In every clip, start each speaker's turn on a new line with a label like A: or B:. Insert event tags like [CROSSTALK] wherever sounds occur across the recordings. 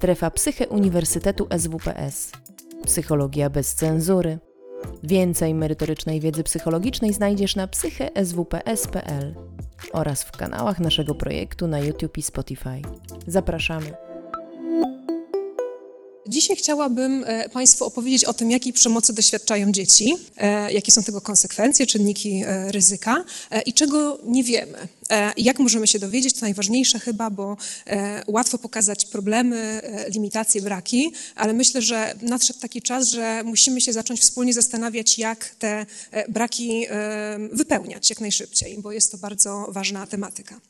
A: Strefa Psyche Uniwersytetu SWPS. Psychologia bez cenzury. Więcej merytorycznej wiedzy psychologicznej znajdziesz na psycheswps.pl oraz w kanałach naszego projektu na YouTube i Spotify. Zapraszamy.
B: Dzisiaj chciałabym e, Państwu opowiedzieć o tym, jakiej przemocy doświadczają dzieci, e, jakie są tego konsekwencje, czynniki e, ryzyka i czego nie wiemy. Jak możemy się dowiedzieć, to najważniejsze chyba, bo łatwo pokazać problemy, limitacje, braki, ale myślę, że nadszedł taki czas, że musimy się zacząć wspólnie zastanawiać, jak te braki wypełniać jak najszybciej, bo jest to bardzo ważna tematyka.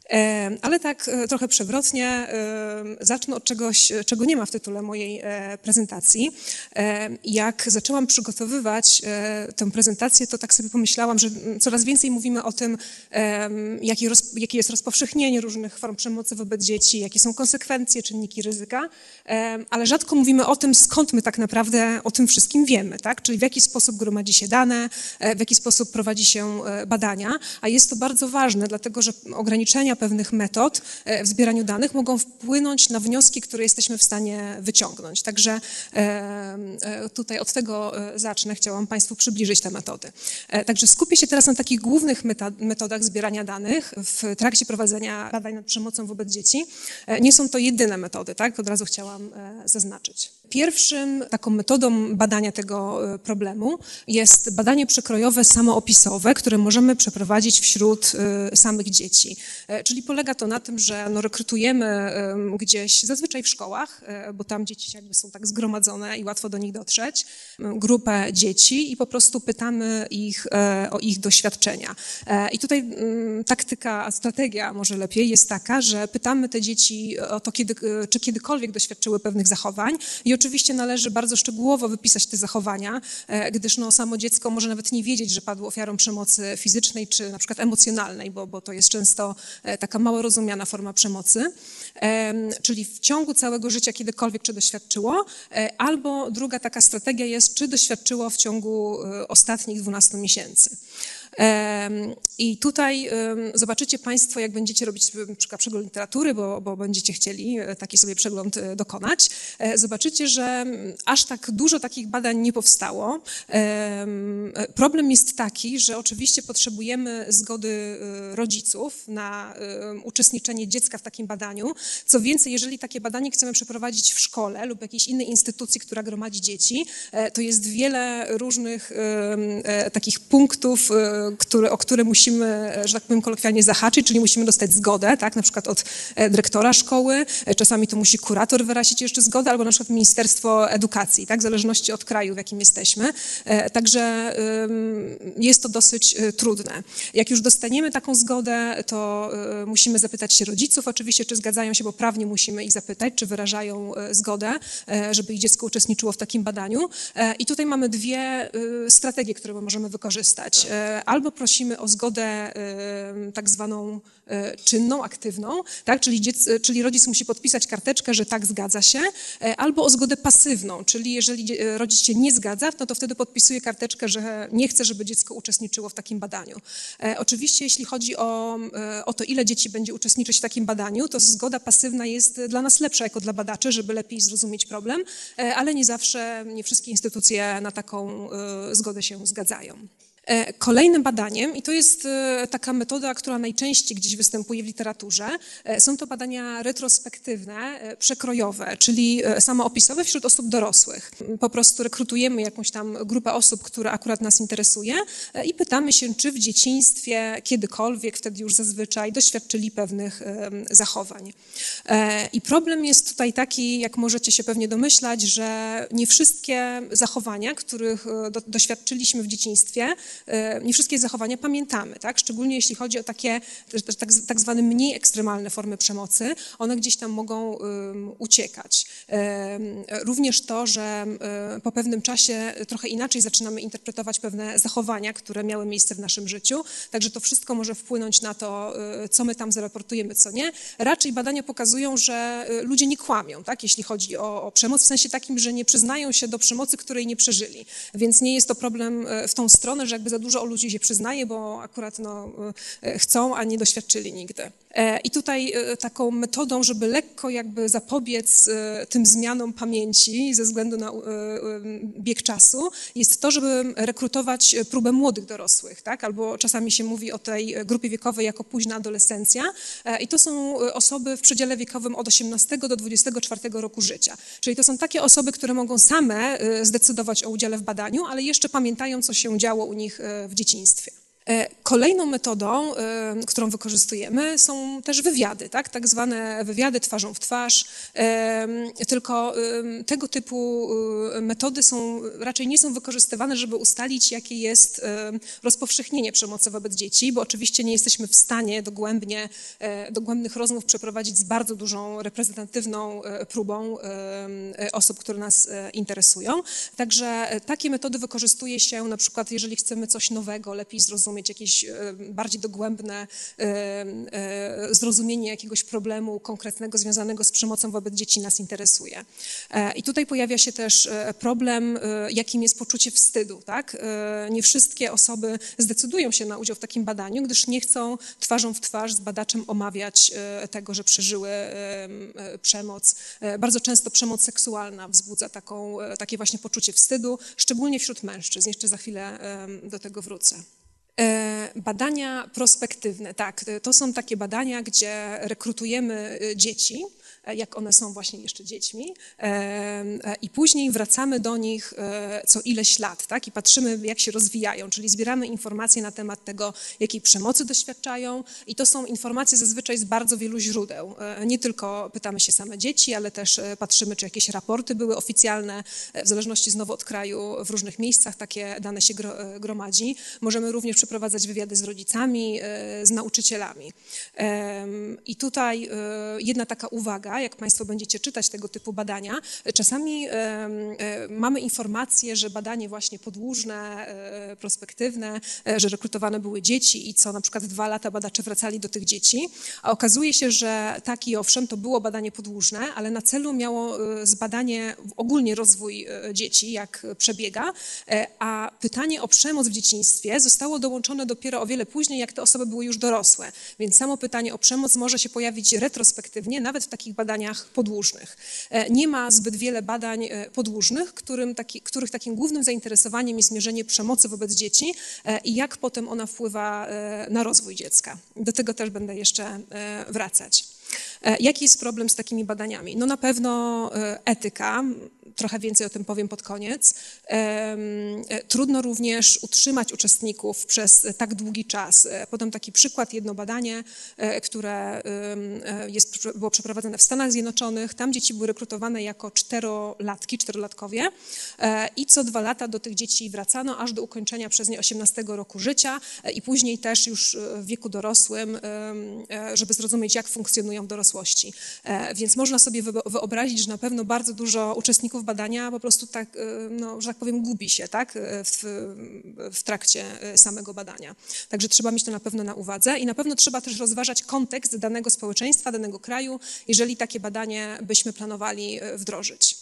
B: Ale tak trochę przewrotnie, zacznę od czegoś, czego nie ma w tytule mojej prezentacji. E, jak zaczęłam przygotowywać e, tę prezentację, to tak sobie pomyślałam, że coraz więcej mówimy o tym, jakie, jest rozpowszechnienie różnych form przemocy wobec dzieci, jakie są konsekwencje, czynniki ryzyka, ale rzadko mówimy o tym, skąd my tak naprawdę o tym wszystkim wiemy, tak? czyli w jaki sposób gromadzi się dane, e, w jaki sposób prowadzi się badania, a jest to bardzo ważne, dlatego że ograniczenia pewnych metod w zbieraniu danych mogą wpłynąć na wnioski, które jesteśmy w stanie wyciągnąć. Także e, tutaj od tego e, zacznę. Chciałam Państwu przybliżyć te metody. E, także skupię się teraz na takich głównych metodach zbierania danych w trakcie prowadzenia badań nad przemocą wobec dzieci. Nie są to jedyne metody, tak? Od razu chciałam zaznaczyć. Pierwszym taką metodą badania tego problemu jest badanie przekrojowe samoopisowe, które możemy przeprowadzić wśród samych dzieci. Czyli polega to na tym, że no, rekrutujemy gdzieś, zazwyczaj w szkołach, bo tam dzieci jakby są tak zgromadzone i łatwo do nich dotrzeć, grupę dzieci i po prostu pytamy ich e, o ich doświadczenia. E, I tutaj mm, taktyka, strategia może lepiej jest taka, że pytamy te dzieci o to, kiedy, e, czy kiedykolwiek doświadczyły pewnych zachowań i oczywiście należy bardzo szczegółowo wypisać te zachowania, gdyż no, samo dziecko może nawet nie wiedzieć, że padło ofiarą przemocy fizycznej czy na przykład emocjonalnej, bo, bo to jest często taka mało rozumiana forma przemocy. Czyli w ciągu całego życia kiedykolwiek czy doświadczyło, E, albo druga taka strategia jest, czy doświadczyło w ciągu e, ostatnich 12 miesięcy. I tutaj zobaczycie Państwo, jak będziecie robić przykład przegląd literatury, bo, bo będziecie chcieli e, taki sobie przegląd e, dokonać, e, zobaczycie, że aż tak dużo takich badań nie powstało. Problem jest taki, że oczywiście potrzebujemy zgody rodziców na uczestniczenie dziecka w takim badaniu. Co więcej, jeżeli takie badanie chcemy przeprowadzić w szkole lub jakiejś innej instytucji, która gromadzi dzieci, to jest wiele różnych takich punktów, które, o które musimy, że tak powiem kolokwialnie, zahaczyć, czyli musimy dostać zgodę, tak, na przykład od e, dyrektora szkoły, e, czasami to musi kurator wyrazić jeszcze zgodę, albo na przykład Ministerstwo Edukacji, tak, w zależności od kraju, w jakim jesteśmy. E, także jest to dosyć trudne. Jak już dostaniemy taką zgodę, to musimy zapytać się rodziców oczywiście, czy zgadzają się, bo prawnie musimy ich zapytać, czy wyrażają zgodę, żeby ich dziecko uczestniczyło w takim badaniu. I tutaj mamy dwie strategie, które możemy wykorzystać albo prosimy o zgodę tak zwaną e, czynną, aktywną, tak? czyli, dziec, czyli rodzic musi podpisać karteczkę, że tak zgadza się, e, albo o zgodę pasywną, czyli jeżeli rodzic się nie zgadza, no to wtedy podpisuje karteczkę, że nie chce, żeby dziecko uczestniczyło w takim badaniu. E, oczywiście jeśli chodzi o, o to, ile dzieci będzie uczestniczyć w takim badaniu, to zgoda pasywna jest dla nas lepsza jako dla badaczy, żeby lepiej zrozumieć problem, ale nie zawsze, nie wszystkie instytucje na taką zgodę się zgadzają. E, kolejnym badaniem, i to jest e, taka metoda, która najczęściej gdzieś występuje w literaturze, e, są to badania retrospektywne, przekrojowe, czyli samoopisowe wśród osób dorosłych. Po prostu rekrutujemy jakąś tam grupę osób, która akurat nas interesuje i pytamy się, czy w dzieciństwie kiedykolwiek, wtedy już zazwyczaj, doświadczyli pewnych zachowań. I problem jest tutaj taki, jak możecie się pewnie domyślać, że nie wszystkie zachowania, których doświadczyliśmy w dzieciństwie, nie wszystkie zachowania pamiętamy, tak? Szczególnie jeśli chodzi o takie tak, tak zwane mniej ekstremalne formy przemocy, one gdzieś tam mogą uciekać. Również to, że po pewnym czasie trochę inaczej zaczynamy interpretować pewne zachowania, które miały miejsce w naszym życiu, także to wszystko może wpłynąć na to, e, co my tam zaraportujemy, co nie. Raczej badania pokazują, że e, ludzie nie kłamią, tak? jeśli chodzi o, o przemoc, w sensie takim, że nie przyznają się do przemocy, której nie przeżyli. Więc nie jest to problem w tą stronę, że jakby za dużo o ludzi się przyznaje, bo akurat no, e, chcą, a nie doświadczyli nigdy. E, I tutaj e, taką metodą, żeby lekko jakby zapobiec e, tym zmianom pamięci ze względu na bieg czasu, jest to, żeby rekrutować próbę młodych dorosłych, tak? albo czasami się mówi o tej grupie wiekowej jako późna adolescencja. I to są osoby w przedziale wiekowym od 18 do 24 roku życia. Czyli to są takie osoby, które mogą same zdecydować o udziale w badaniu, ale jeszcze pamiętają, co się działo u nich w dzieciństwie. E, kolejną metodą, e, którą wykorzystujemy, są też wywiady, tak, tak zwane wywiady twarzą w twarz. E, tylko tego typu metody są, raczej nie są wykorzystywane, żeby ustalić, jakie jest rozpowszechnienie przemocy wobec dzieci, bo oczywiście nie jesteśmy w stanie dogłębnie, dogłębnych rozmów przeprowadzić z bardzo dużą, reprezentatywną próbą osób, które nas interesują. Także takie metody wykorzystuje się na przykład, jeżeli chcemy coś nowego, lepiej zrozumieć, mieć jakieś e, bardziej dogłębne e, e, zrozumienie jakiegoś problemu konkretnego związanego z przemocą wobec dzieci nas interesuje. I tutaj pojawia się też problem, jakim jest poczucie wstydu. Tak? Nie wszystkie osoby zdecydują się na udział w takim badaniu, gdyż nie chcą twarzą w twarz z badaczem omawiać tego, że przeżyły przemoc. Bardzo często przemoc seksualna wzbudza taką, takie właśnie poczucie wstydu, szczególnie wśród mężczyzn. Jeszcze za chwilę do tego wrócę. E, badania prospektywne, tak, to są takie badania, gdzie rekrutujemy e, dzieci jak one są właśnie jeszcze dziećmi e, e, i później wracamy do nich co ileś lat tak? i patrzymy, jak się rozwijają, czyli zbieramy informacje na temat tego, jakiej przemocy doświadczają i to są informacje zazwyczaj z bardzo wielu źródeł. Nie tylko pytamy się same dzieci, ale też patrzymy, czy jakieś raporty były oficjalne, w zależności znowu od kraju, w różnych miejscach takie dane się gromadzi. Możemy również przeprowadzać wywiady z rodzicami, z nauczycielami. I tutaj jedna taka uwaga, jak Państwo będziecie czytać tego typu badania, czasami mamy informacje, że badanie właśnie podłużne, e, prospektywne, e, że rekrutowane były dzieci i co na przykład dwa lata badacze wracali do tych dzieci, a okazuje się, że tak i owszem, to było badanie podłużne, ale na celu miało e, zbadanie ogólnie rozwój dzieci, jak przebiega, a pytanie o przemoc w dzieciństwie zostało dołączone dopiero o wiele później, jak te osoby były już dorosłe. Więc samo pytanie o przemoc może się pojawić retrospektywnie, nawet w takich badaniach podłużnych. E, nie ma zbyt wiele badań e, podłużnych, którym taki, których takim głównym zainteresowaniem jest mierzenie przemocy wobec dzieci e, i jak potem ona wpływa na rozwój dziecka. Do tego też będę jeszcze wracać. Jaki jest problem z takimi badaniami? No na pewno etyka, trochę więcej o tym powiem pod koniec. E, trudno również utrzymać uczestników przez tak długi czas. E, podam taki przykład, jedno badanie, e, które jest, było przeprowadzone w Stanach Zjednoczonych. Tam dzieci były rekrutowane jako czterolatki, czterolatkowie i co dwa lata do tych dzieci wracano, aż do ukończenia przez nie 18 roku życia i później też już w wieku dorosłym, żeby zrozumieć, jak funkcjonują w dorosłości. Więc można sobie wyobrazić, że na pewno bardzo dużo uczestników badania po prostu tak, e, no, że tak powiem, gubi się tak, e, w, w trakcie e, samego badania. Także trzeba mieć to na pewno na uwadze i na pewno trzeba też rozważać kontekst danego społeczeństwa, danego kraju, jeżeli takie badanie byśmy planowali wdrożyć.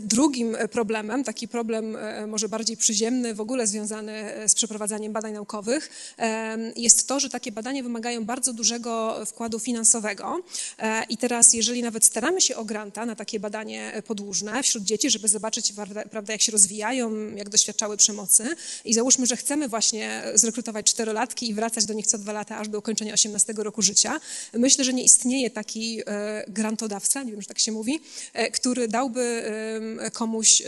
B: Drugim problemem, taki problem e, może bardziej przyziemny, w ogóle związany e, z przeprowadzaniem badań naukowych, jest to, że takie badania wymagają bardzo dużego wkładu finansowego. E, I teraz, jeżeli nawet staramy się o granta na takie badanie podłużne wśród dzieci, żeby zobaczyć, prawda, jak się rozwijają, jak doświadczały przemocy, i załóżmy, że chcemy właśnie zrekrutować czterolatki i wracać do nich co dwa lata, aż do ukończenia 18 roku życia, myślę, że nie istnieje taki grantodawca, nie wiem, czy tak się mówi, który dałby komuś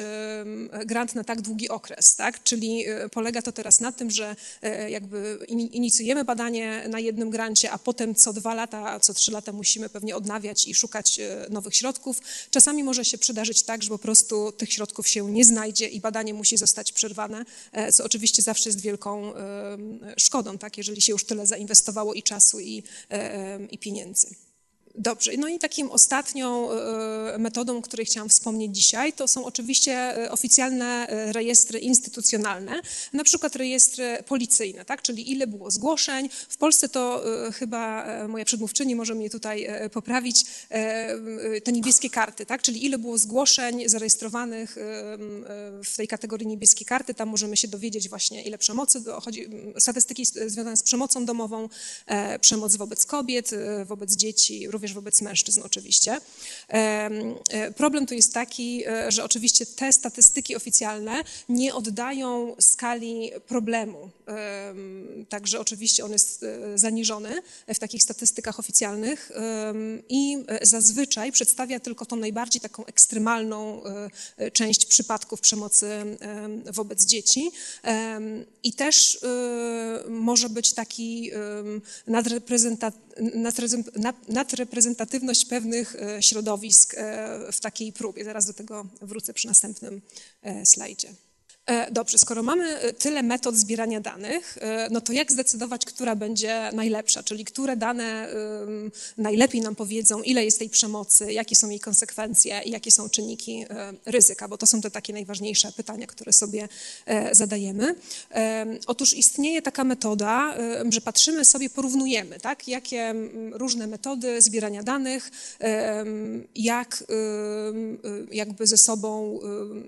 B: grant na tak długi okres, tak? Czyli e, polega to teraz na tym, że e, jakby inicjujemy badanie na jednym grancie, a potem co dwa lata, co trzy lata musimy pewnie odnawiać i szukać e, nowych środków. Czasami może się przydarzyć tak, że po prostu tych środków się nie znajdzie i badanie musi zostać przerwane, co oczywiście zawsze jest wielką szkodą, tak? Jeżeli się już tyle zainwestowało i czasu, i, i pieniędzy. Dobrze, no i takim ostatnią e, metodą, o której chciałam wspomnieć dzisiaj, to są oczywiście e, oficjalne e, rejestry instytucjonalne, na przykład rejestry policyjne, tak? czyli ile było zgłoszeń. W Polsce to chyba moja przedmówczyni może mnie tutaj poprawić, te niebieskie karty, tak? czyli ile było zgłoszeń zarejestrowanych w tej kategorii niebieskie karty, tam możemy się dowiedzieć właśnie ile przemocy, chodzi, statystyki związane z przemocą domową, przemoc wobec kobiet, wobec dzieci, również wobec mężczyzn oczywiście. E, problem tu jest taki, e, że oczywiście te statystyki oficjalne nie oddają skali problemu. Także oczywiście on jest e, zaniżony w takich statystykach oficjalnych i zazwyczaj przedstawia tylko tą najbardziej taką ekstremalną część przypadków przemocy wobec dzieci. I też może być taki nadreprezentatywność pewnych e, środowisk e, w takiej próbie. Zaraz do tego wrócę przy następnym e, slajdzie. E, dobrze, skoro mamy e, tyle metod zbierania danych, e, no to jak zdecydować, która będzie najlepsza, czyli które dane najlepiej nam powiedzą, ile jest tej przemocy, jakie są jej konsekwencje i jakie są czynniki ryzyka, bo to są te takie najważniejsze pytania, które sobie zadajemy. Otóż istnieje taka metoda, że patrzymy sobie, porównujemy, tak, jakie różne metody zbierania danych, jak jakby ze sobą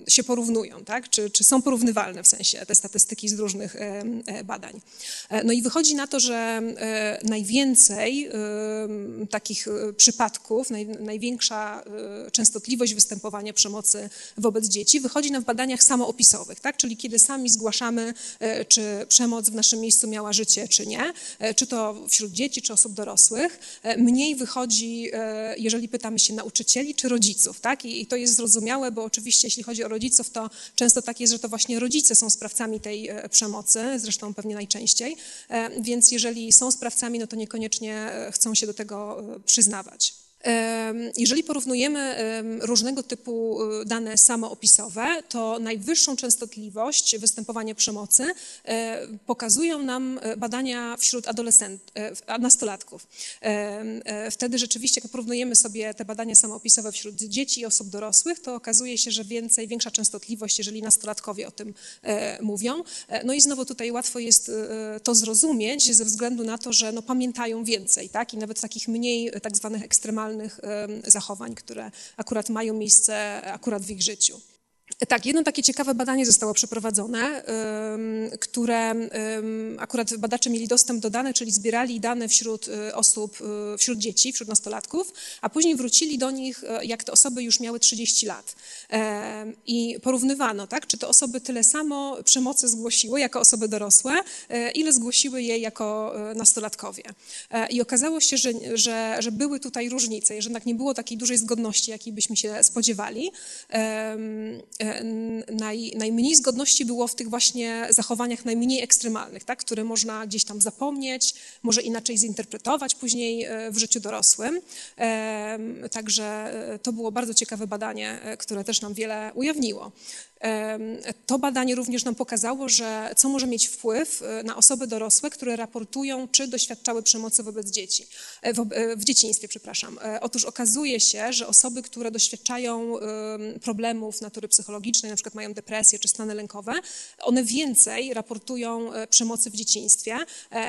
B: się porównują, tak, czy, czy są porównywalne w sensie te statystyki z różnych e, e, badań. E, no i wychodzi na to, że najwięcej takich przypadków, największa częstotliwość występowania przemocy wobec dzieci wychodzi nam w badaniach samoopisowych, tak? czyli kiedy sami zgłaszamy, czy przemoc w naszym miejscu miała życie, czy nie, czy to wśród dzieci, czy osób dorosłych. Mniej wychodzi, jeżeli pytamy się nauczycieli, czy rodziców. Tak? I to jest zrozumiałe, bo oczywiście jeśli chodzi o rodziców, to często tak jest, że to właśnie rodzice są sprawcami tej e, przemocy, zresztą pewnie najczęściej, e, więc jeżeli są sprawcami, no to niekoniecznie e, chcą się do tego przyznawać. Jeżeli porównujemy różnego typu y, dane samoopisowe, to najwyższą częstotliwość występowania przemocy e, pokazują nam e, badania wśród e, nastolatków. Wtedy rzeczywiście, jak porównujemy sobie te badania samoopisowe wśród dzieci i osób dorosłych, to okazuje się, że więcej, większa częstotliwość, jeżeli nastolatkowie o tym mówią. No i znowu tutaj łatwo jest to zrozumieć ze względu na to, że no pamiętają więcej, tak? I nawet takich mniej tak zwanych ekstremalnych zachowań, które akurat mają miejsce akurat w ich życiu. Tak, jedno takie ciekawe badanie zostało przeprowadzone, które akurat badacze mieli dostęp do danych, czyli zbierali dane wśród y, osób, y, wśród dzieci, wśród nastolatków, a później wrócili do nich, y, jak te osoby już miały 30 lat. I porównywano, tak, czy te osoby tyle samo przemocy zgłosiły jako osoby dorosłe, ile zgłosiły je jako nastolatkowie. I okazało się, że, że, że były tutaj różnice, że jednak nie było takiej dużej zgodności, jakiej byśmy się spodziewali naj, najmniej zgodności było w tych właśnie zachowaniach najmniej ekstremalnych, tak, które można gdzieś tam zapomnieć, może inaczej zinterpretować później e, w życiu dorosłym. Także e, to było bardzo ciekawe badanie, e, które też nam wiele ujawniło. To badanie również nam pokazało, że co może mieć wpływ e, na osoby dorosłe, które raportują, czy doświadczały przemocy wobec dzieci, e, w, e, w dzieciństwie, przepraszam. Otóż okazuje się, że osoby, które doświadczają problemów natury psychologicznej, na przykład mają depresję czy stany lękowe, one więcej raportują przemocy w dzieciństwie.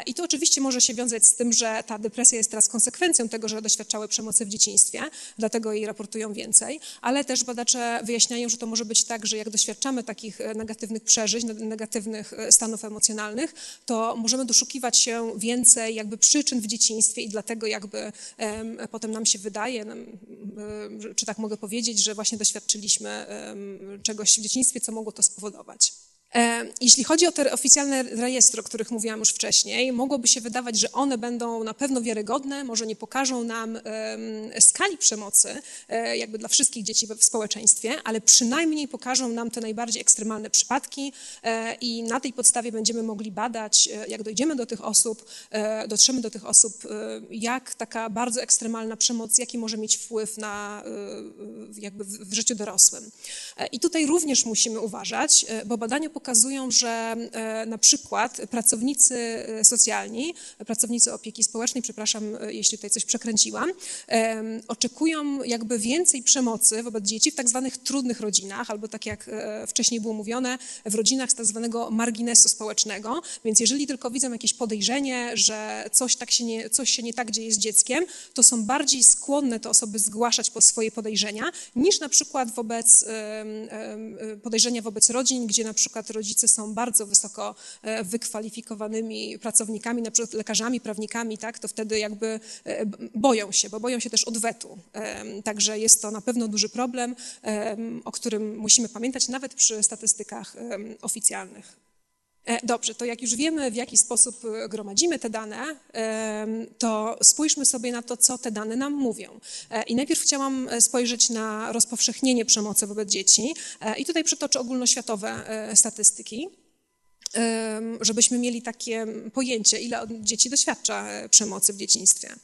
B: I to oczywiście może się wiązać z tym, że ta depresja jest teraz konsekwencją tego, że doświadczały przemocy w dzieciństwie, dlatego jej raportują więcej, ale też badacze wyjaśniają, że to może być tak, że jak doświadczają doświadczamy takich e, negatywnych przeżyć, negatywnych e, stanów emocjonalnych, to możemy doszukiwać się więcej jakby przyczyn w dzieciństwie i dlatego jakby potem nam się wydaje, czy tak mogę powiedzieć, że właśnie doświadczyliśmy czegoś w dzieciństwie, co mogło to spowodować. E, jeśli chodzi o te oficjalne rejestry, o których mówiłam już wcześniej, mogłoby się wydawać, że one będą na pewno wiarygodne, może nie pokażą nam skali przemocy e, jakby dla wszystkich dzieci w społeczeństwie, ale przynajmniej pokażą nam te najbardziej ekstremalne przypadki e, i na tej podstawie będziemy mogli badać, jak dojdziemy do tych osób, dotrzemy do tych osób, jak taka bardzo ekstremalna przemoc, jaki może mieć wpływ na jakby w życiu dorosłym. I tutaj również musimy uważać, bo badania pokazują, pokazują, że na przykład pracownicy socjalni, pracownicy opieki społecznej, przepraszam, jeśli tutaj coś przekręciłam, oczekują jakby więcej przemocy wobec dzieci w tak zwanych trudnych rodzinach, albo tak jak wcześniej było mówione, w rodzinach z tak zwanego marginesu społecznego. Więc jeżeli tylko widzą jakieś podejrzenie, że coś, tak się, nie, coś się nie tak dzieje z dzieckiem, to są bardziej skłonne te osoby zgłaszać po swoje podejrzenia, niż na przykład wobec podejrzenia wobec rodzin, gdzie na przykład rodzice są bardzo wysoko e, wykwalifikowanymi pracownikami, na przykład lekarzami, prawnikami, tak, to wtedy jakby e, boją się, bo boją się też odwetu. Także jest to na pewno duży problem, o którym musimy pamiętać nawet przy statystykach oficjalnych. E, dobrze, to jak już wiemy, w jaki sposób e, gromadzimy te dane, to spójrzmy sobie na to, co te dane nam mówią. E, I najpierw chciałam spojrzeć na rozpowszechnienie przemocy wobec dzieci i tutaj przytoczę ogólnoświatowe statystyki żebyśmy mieli takie pojęcie, ile dzieci doświadcza przemocy w dzieciństwie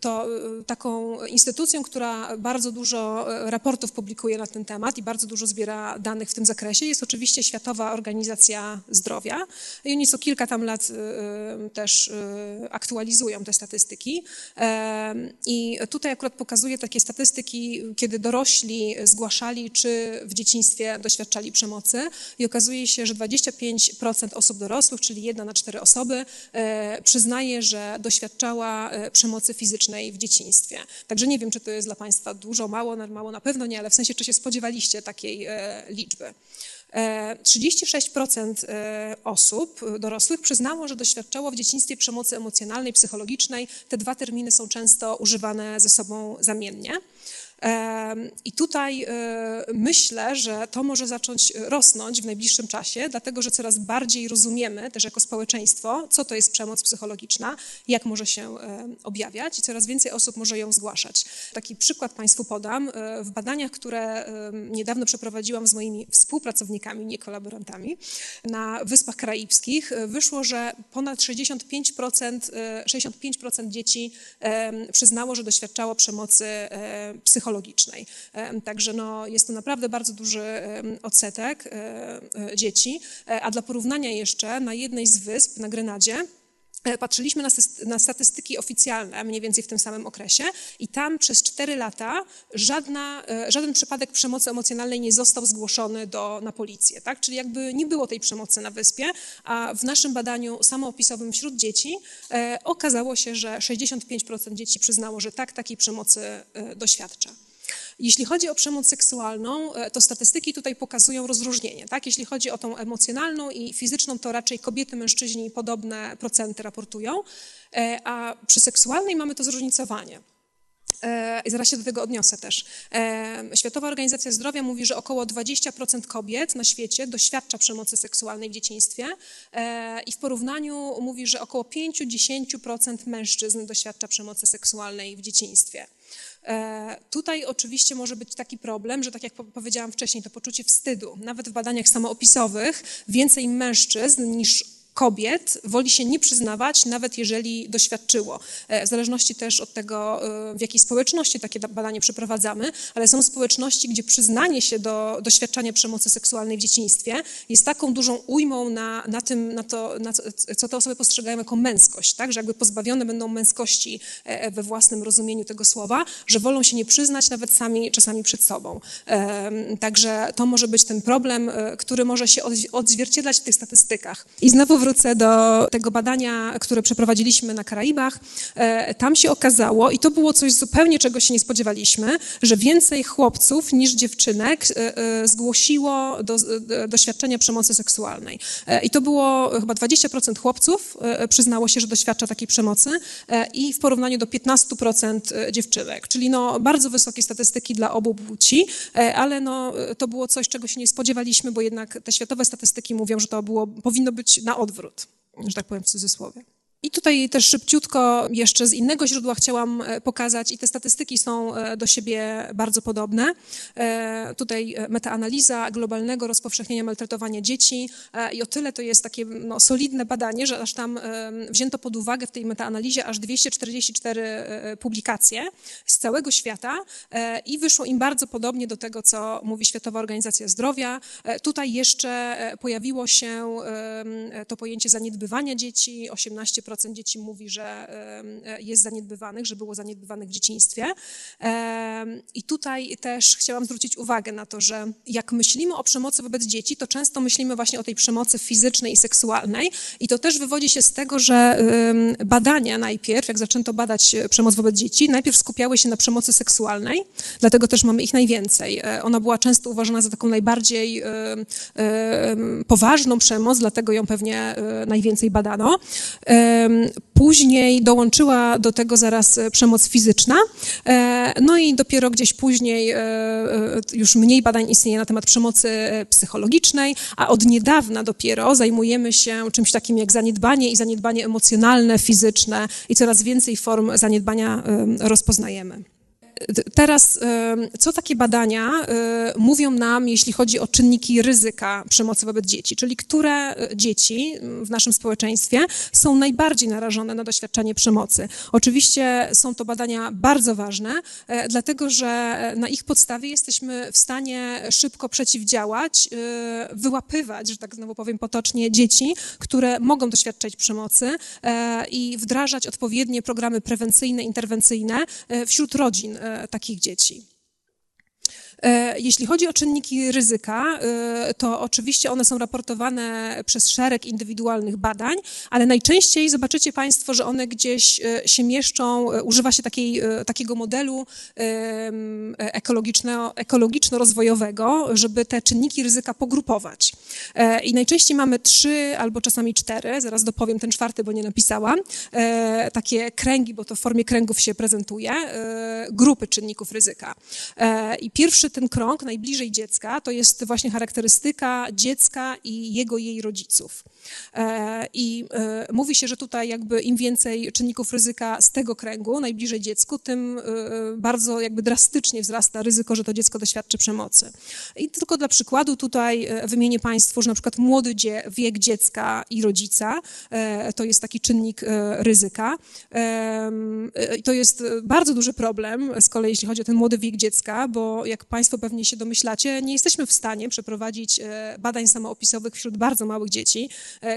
B: to e, taką instytucją, która bardzo dużo e, raportów publikuje na ten temat i bardzo dużo zbiera danych w tym zakresie, jest oczywiście Światowa Organizacja Zdrowia. I oni co kilka tam lat e, też aktualizują te statystyki. I tutaj akurat pokazuje takie statystyki, kiedy dorośli zgłaszali, czy w dzieciństwie doświadczali przemocy. I okazuje się, że 25% osób dorosłych, czyli jedna na cztery osoby, przyznaje, że doświadczała E, przemocy fizycznej w dzieciństwie. Także nie wiem, czy to jest dla Państwa dużo, mało, mało na pewno nie, ale w sensie, czy się spodziewaliście takiej e, liczby. 36% e, osób dorosłych przyznało, że doświadczało w dzieciństwie przemocy emocjonalnej, psychologicznej. Te dwa terminy są często używane ze sobą zamiennie. I tutaj e, myślę, że to może zacząć rosnąć w najbliższym czasie, dlatego że coraz bardziej rozumiemy też jako społeczeństwo, co to jest przemoc psychologiczna, jak może się e, objawiać i coraz więcej osób może ją zgłaszać. Taki przykład Państwu podam. E, w badaniach, które niedawno przeprowadziłam z moimi współpracownikami, nie kolaborantami, na Wyspach Karaibskich, wyszło, że ponad 65%, 65% dzieci przyznało, że doświadczało przemocy psychologicznej psychologicznej. Także no, jest to naprawdę bardzo duży odsetek e, e, dzieci. E, a dla porównania jeszcze na jednej z wysp na Grenadzie Patrzyliśmy na, statystyki oficjalne, mniej więcej w tym samym okresie, i tam przez cztery lata żadna, żaden przypadek przemocy emocjonalnej nie został zgłoszony do, na policję. Tak? Czyli jakby nie było tej przemocy na wyspie, a w naszym badaniu samoopisowym wśród dzieci e, okazało się, że 65% dzieci przyznało, że tak, takiej przemocy e, doświadcza. Jeśli chodzi o przemoc seksualną, e, to statystyki tutaj pokazują rozróżnienie. Tak? Jeśli chodzi o tą emocjonalną i fizyczną, to raczej kobiety, mężczyźni podobne procenty raportują, e, a przy seksualnej mamy to zróżnicowanie. E, I zaraz się do tego odniosę też. Światowa Organizacja Zdrowia mówi, że około 20% kobiet na świecie doświadcza przemocy seksualnej w dzieciństwie i w porównaniu mówi, że około 5-10% mężczyzn doświadcza przemocy seksualnej w dzieciństwie. E, tutaj oczywiście może być taki problem, że tak jak powiedziałam wcześniej, to poczucie wstydu, nawet w badaniach samoopisowych, więcej mężczyzn niż kobiet woli się nie przyznawać, nawet jeżeli doświadczyło. E, w zależności też od tego, e, w jakiej społeczności takie badanie przeprowadzamy, ale są społeczności, gdzie przyznanie się do doświadczania przemocy seksualnej w dzieciństwie jest taką dużą ujmą na, na tym, na to, na co te osoby postrzegają jako męskość, tak? że jakby pozbawione będą męskości e, we własnym rozumieniu tego słowa, że wolą się nie przyznać nawet sami czasami przed sobą. Także to może być ten problem, który może się odzwierciedlać w tych statystykach. I znowu wrócę do tego badania, które przeprowadziliśmy na Karaibach. E, tam się okazało, i to było coś zupełnie, czego się nie spodziewaliśmy, że więcej chłopców niż dziewczynek e, e, zgłosiło do, doświadczenia przemocy seksualnej. I to było chyba 20% chłopców przyznało się, że doświadcza takiej przemocy i w porównaniu do 15% dziewczynek. Czyli no, bardzo wysokie statystyki dla obu płci, ale no, to było coś, czego się nie spodziewaliśmy, bo jednak te światowe statystyki mówią, że to było, powinno być na odwrót odwrót, że tak powiem w cudzysłowie. I tutaj też szybciutko jeszcze z innego źródła chciałam e, pokazać i te statystyki są e, do siebie bardzo podobne. E, tutaj metaanaliza globalnego rozpowszechnienia maltretowania dzieci i o tyle to jest takie no, solidne badanie, że aż tam wzięto pod uwagę w tej metaanalizie aż 244 publikacje z całego świata i wyszło im bardzo podobnie do tego, co mówi Światowa Organizacja Zdrowia. Tutaj jeszcze pojawiło się to pojęcie zaniedbywania dzieci, 18% 10% dzieci mówi, że e, jest zaniedbywanych, że było zaniedbywanych w dzieciństwie. I tutaj też chciałam zwrócić uwagę na to, że jak myślimy o przemocy wobec dzieci, to często myślimy właśnie o tej przemocy fizycznej i seksualnej. I to też wywodzi się z tego, że badania najpierw, jak zaczęto badać e, przemoc wobec dzieci, najpierw skupiały się na przemocy seksualnej, dlatego też mamy ich najwięcej. E, ona była często uważana za taką najbardziej poważną przemoc, dlatego ją pewnie najwięcej badano. Później dołączyła do tego zaraz e, przemoc fizyczna, e, no i dopiero gdzieś później e, już mniej badań istnieje na temat przemocy psychologicznej, a od niedawna dopiero zajmujemy się czymś takim jak zaniedbanie i zaniedbanie emocjonalne, fizyczne i coraz więcej form zaniedbania rozpoznajemy. Teraz, co takie badania mówią nam, jeśli chodzi o czynniki ryzyka przemocy wobec dzieci, czyli które e, dzieci w naszym społeczeństwie są najbardziej narażone na doświadczenie przemocy? Oczywiście są to badania bardzo ważne, e, dlatego że na ich podstawie jesteśmy w stanie szybko przeciwdziałać, e, wyłapywać, że tak znowu powiem potocznie, dzieci, które mogą doświadczać przemocy i wdrażać odpowiednie programy prewencyjne, interwencyjne wśród rodzin takich dzieci. E, jeśli chodzi o czynniki ryzyka, e, to oczywiście one są raportowane przez szereg indywidualnych badań, ale najczęściej zobaczycie Państwo, że one gdzieś e, się mieszczą, używa się takiej, takiego modelu ekologiczno-rozwojowego, żeby te czynniki ryzyka pogrupować. I najczęściej mamy trzy albo czasami cztery, zaraz dopowiem ten czwarty, bo nie napisałam, takie kręgi, bo to w formie kręgów się prezentuje, grupy czynników ryzyka. I pierwszy ten krąg najbliżej dziecka to jest właśnie charakterystyka dziecka i jego jej rodziców. E, I e, mówi się, że tutaj jakby im więcej czynników ryzyka z tego kręgu, najbliżej dziecku, tym e, bardzo jakby drastycznie wzrasta ryzyko, że to dziecko doświadczy przemocy. I tylko dla przykładu tutaj wymienię Państwu, że na przykład młody wiek dziecka i rodzica to jest taki czynnik ryzyka. To jest bardzo duży problem z kolei, jeśli chodzi o ten młody wiek dziecka, bo jak Państwo pewnie się domyślacie, nie jesteśmy w stanie przeprowadzić badań samoopisowych wśród bardzo małych dzieci,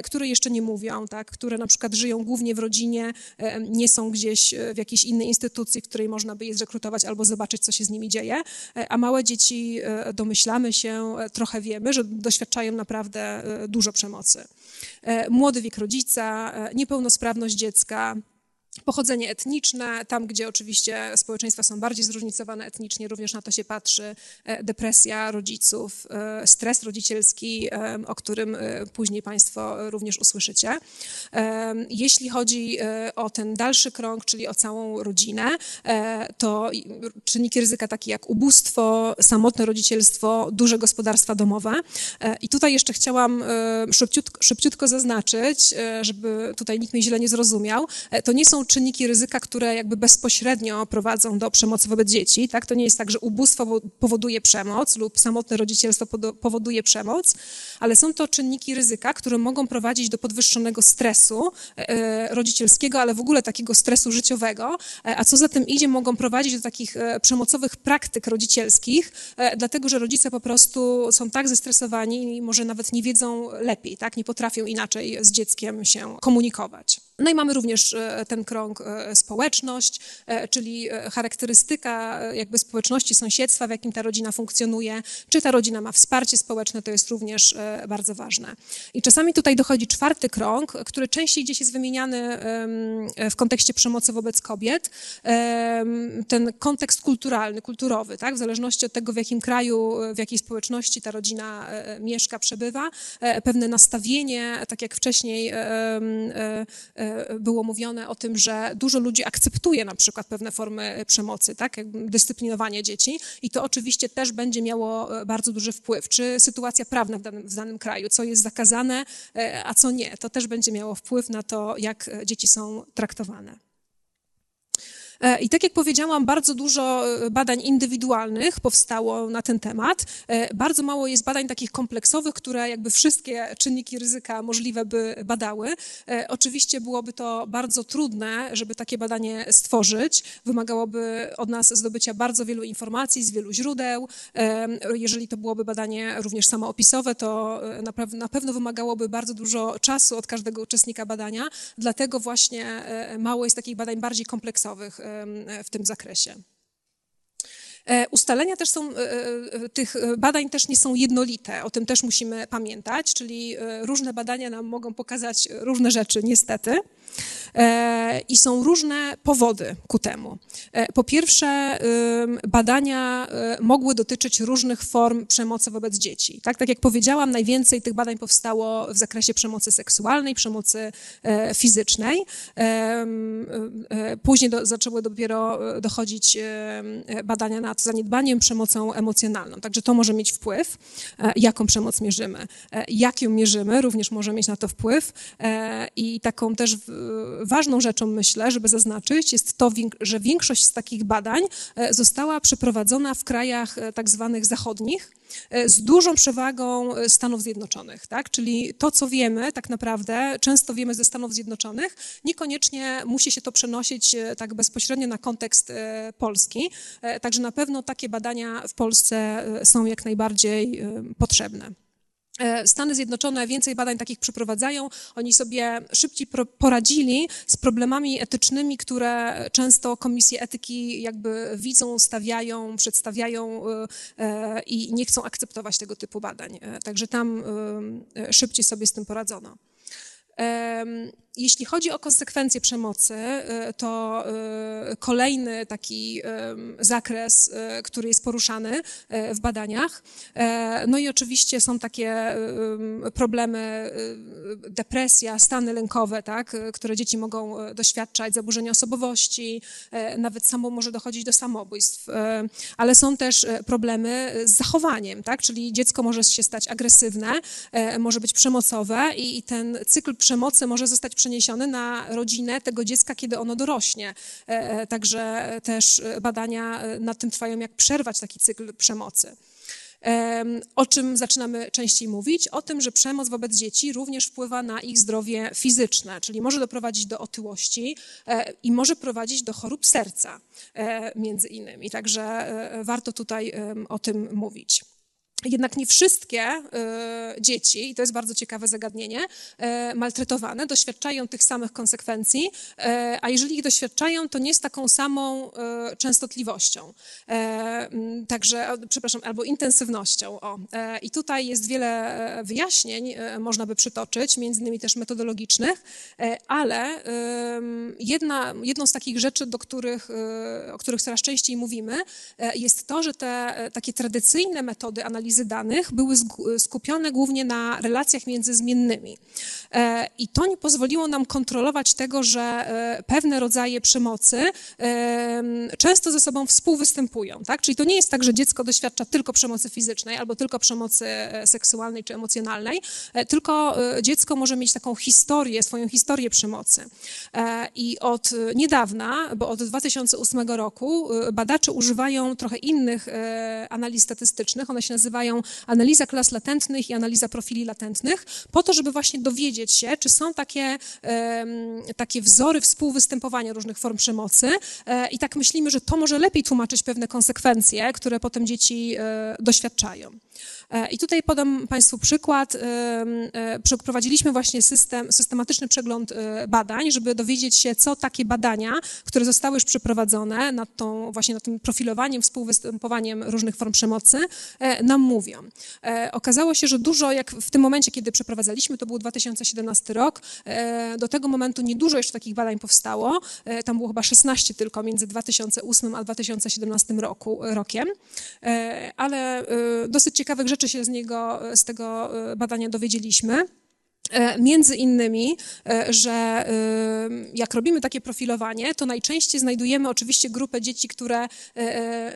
B: które jeszcze nie mówią, tak, które na przykład żyją głównie w rodzinie, e, nie są gdzieś e, w jakiejś innej instytucji, w której można by je zrekrutować albo zobaczyć, co się z nimi dzieje, a małe dzieci, domyślamy się, trochę wiemy, że doświadczają naprawdę dużo przemocy. Młody wiek rodzica, niepełnosprawność dziecka, Pochodzenie etniczne, tam gdzie oczywiście społeczeństwa są bardziej zróżnicowane etnicznie, również na to się patrzy, e, depresja rodziców, e, stres rodzicielski, e, o którym później Państwo również usłyszycie. Jeśli chodzi o ten dalszy krąg, czyli o całą rodzinę, to czynniki ryzyka takie jak ubóstwo, samotne rodzicielstwo, duże gospodarstwa domowe. I tutaj jeszcze chciałam szybciutko, szybciutko zaznaczyć, żeby tutaj nikt mnie źle nie zrozumiał, to nie czynniki ryzyka, które jakby bezpośrednio prowadzą do przemocy wobec dzieci. Tak? To nie jest tak, że ubóstwo powoduje przemoc lub samotne rodzicielstwo powoduje przemoc, ale są to czynniki ryzyka, które mogą prowadzić do podwyższonego stresu e, rodzicielskiego, ale w ogóle takiego stresu życiowego, e, a co za tym idzie, mogą prowadzić do takich e, przemocowych praktyk rodzicielskich, dlatego że rodzice po prostu są tak zestresowani i może nawet nie wiedzą lepiej, tak? nie potrafią inaczej z dzieckiem się komunikować. No i mamy również ten krąg e, społeczność, e, czyli e, charakterystyka jakby społeczności, sąsiedztwa, w jakim ta rodzina funkcjonuje, czy ta rodzina ma wsparcie społeczne, to jest również bardzo ważne. I czasami tutaj dochodzi czwarty krąg, który częściej gdzieś jest wymieniany w kontekście przemocy wobec kobiet. Ten kontekst kulturalny, kulturowy, tak? w zależności od tego, w jakim kraju, w jakiej społeczności ta rodzina mieszka, przebywa, pewne nastawienie, tak jak wcześniej było mówione o tym, że dużo ludzi akceptuje na przykład pewne formy przemocy, tak, dyscyplinowanie dzieci i to oczywiście też będzie miało bardzo duży wpływ. Czy sytuacja prawna w danym, w danym kraju, co jest zakazane, a co nie, to też będzie miało wpływ na to, jak dzieci są traktowane. E, I tak jak powiedziałam, bardzo dużo e, badań indywidualnych powstało na ten temat. E, bardzo mało jest badań takich kompleksowych, które jakby wszystkie czynniki ryzyka możliwe by badały. Oczywiście byłoby to bardzo trudne, żeby takie badanie stworzyć. Wymagałoby od nas zdobycia bardzo wielu informacji z wielu źródeł. Jeżeli to byłoby badanie również samoopisowe, to na pewno wymagałoby bardzo dużo czasu od każdego uczestnika badania. Dlatego właśnie mało jest takich badań bardziej kompleksowych w tym zakresie. E, ustalenia też są, e, e, tych badań też nie są jednolite, o tym też musimy pamiętać, czyli różne badania nam mogą pokazać różne rzeczy, niestety. I są różne powody ku temu. Po pierwsze, badania mogły dotyczyć różnych form przemocy wobec dzieci. Tak, tak jak powiedziałam, najwięcej tych badań powstało w zakresie przemocy seksualnej, przemocy fizycznej. Później do, zaczęły dopiero dochodzić badania nad zaniedbaniem, przemocą emocjonalną. Także to może mieć wpływ, e, jaką przemoc mierzymy. E, jak ją mierzymy, również może mieć na to wpływ. E, I taką też ważną rzeczą, myślę, żeby zaznaczyć, jest to, że większość z takich badań została przeprowadzona w krajach tak zwanych zachodnich, z dużą przewagą e, Stanów Zjednoczonych, tak? Czyli to, co wiemy tak naprawdę, często wiemy ze Stanów Zjednoczonych, niekoniecznie musi się to przenosić e, tak bezpośrednio na kontekst polski. Także na pewno takie badania w Polsce są jak najbardziej potrzebne. E, Stany Zjednoczone więcej badań takich przeprowadzają. Oni sobie szybciej poradzili z problemami etycznymi, które często komisje etyki jakby widzą, stawiają, przedstawiają e, e, i nie chcą akceptować tego typu badań. Także tam szybciej sobie z tym poradzono. Jeśli chodzi o konsekwencje przemocy, y, to y, kolejny taki zakres, y, który jest poruszany w badaniach. E, no i oczywiście są takie problemy, depresja, stany lękowe, tak, które dzieci mogą doświadczać, zaburzenia osobowości, e, nawet samo może dochodzić do samobójstw. E, ale są też problemy z zachowaniem, tak, czyli dziecko może się stać agresywne, może być przemocowe i ten cykl przemocy może zostać przeniesiony na rodzinę tego dziecka, kiedy ono dorośnie. E, e, także też badania e, nad tym trwają, jak przerwać taki cykl przemocy. O czym zaczynamy częściej mówić? O tym, że przemoc wobec dzieci również wpływa na ich zdrowie fizyczne, czyli może doprowadzić do otyłości i może prowadzić do chorób serca, między innymi. Także warto tutaj o tym mówić. Jednak nie wszystkie y, dzieci, i to jest bardzo ciekawe zagadnienie, y, maltretowane doświadczają tych samych konsekwencji, y, a jeżeli ich doświadczają, to nie z taką samą częstotliwością. Także, przepraszam, albo intensywnością. O. I tutaj jest wiele wyjaśnień, można by przytoczyć, między innymi też metodologicznych, ale jedna, jedną z takich rzeczy, do których, o których coraz częściej mówimy, jest to, że te takie tradycyjne metody analizy analizy danych były skupione głównie na relacjach między zmiennymi. E, I to nie pozwoliło nam kontrolować tego, że e, pewne rodzaje przemocy e, często ze sobą współwystępują. Tak? Czyli to nie jest tak, że dziecko doświadcza tylko przemocy fizycznej albo tylko przemocy seksualnej czy emocjonalnej, tylko dziecko może mieć taką historię, swoją historię przemocy. I od niedawna, bo od 2008 roku, badacze używają trochę innych analiz statystycznych. One się nazywają nazywają analiza klas latentnych i analiza profili latentnych, po to, żeby właśnie dowiedzieć się, czy są takie, takie wzory współwystępowania różnych form przemocy. E, I tak myślimy, że to może lepiej tłumaczyć pewne konsekwencje, które potem dzieci e, doświadczają. E, I tutaj podam Państwu przykład. Przeprowadziliśmy właśnie system, systematyczny przegląd badań, żeby dowiedzieć się, co takie badania, które zostały już przeprowadzone nad tą, właśnie nad tym profilowaniem, współwystępowaniem różnych form przemocy, nam mówią. E, okazało się, że dużo, jak w tym momencie, kiedy przeprowadzaliśmy, to był 2017 rok, e, do tego momentu niedużo jeszcze takich badań powstało. E, tam było chyba 16 tylko między 2008 a 2017 roku, rokiem, ale dosyć ciekawych rzeczy się z niego, z tego badania dowiedzieliśmy. E, między innymi, e, że e, jak robimy takie profilowanie, to najczęściej znajdujemy oczywiście grupę dzieci, które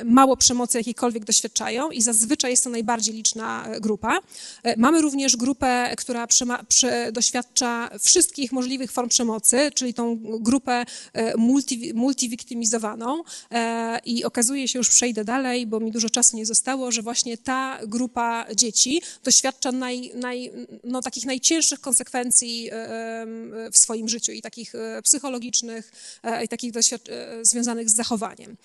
B: mało przemocy jakiejkolwiek doświadczają i zazwyczaj jest to najbardziej liczna grupa. Mamy również grupę, która doświadcza wszystkich możliwych form przemocy, czyli tą grupę multi, multiwiktymizowaną i okazuje się, już przejdę dalej, bo mi dużo czasu nie zostało, że właśnie ta grupa dzieci doświadcza naj, naj, no, takich najcięższych konsekwencji e, w swoim życiu i takich e, psychologicznych, e, i takich związanych z zachowaniem.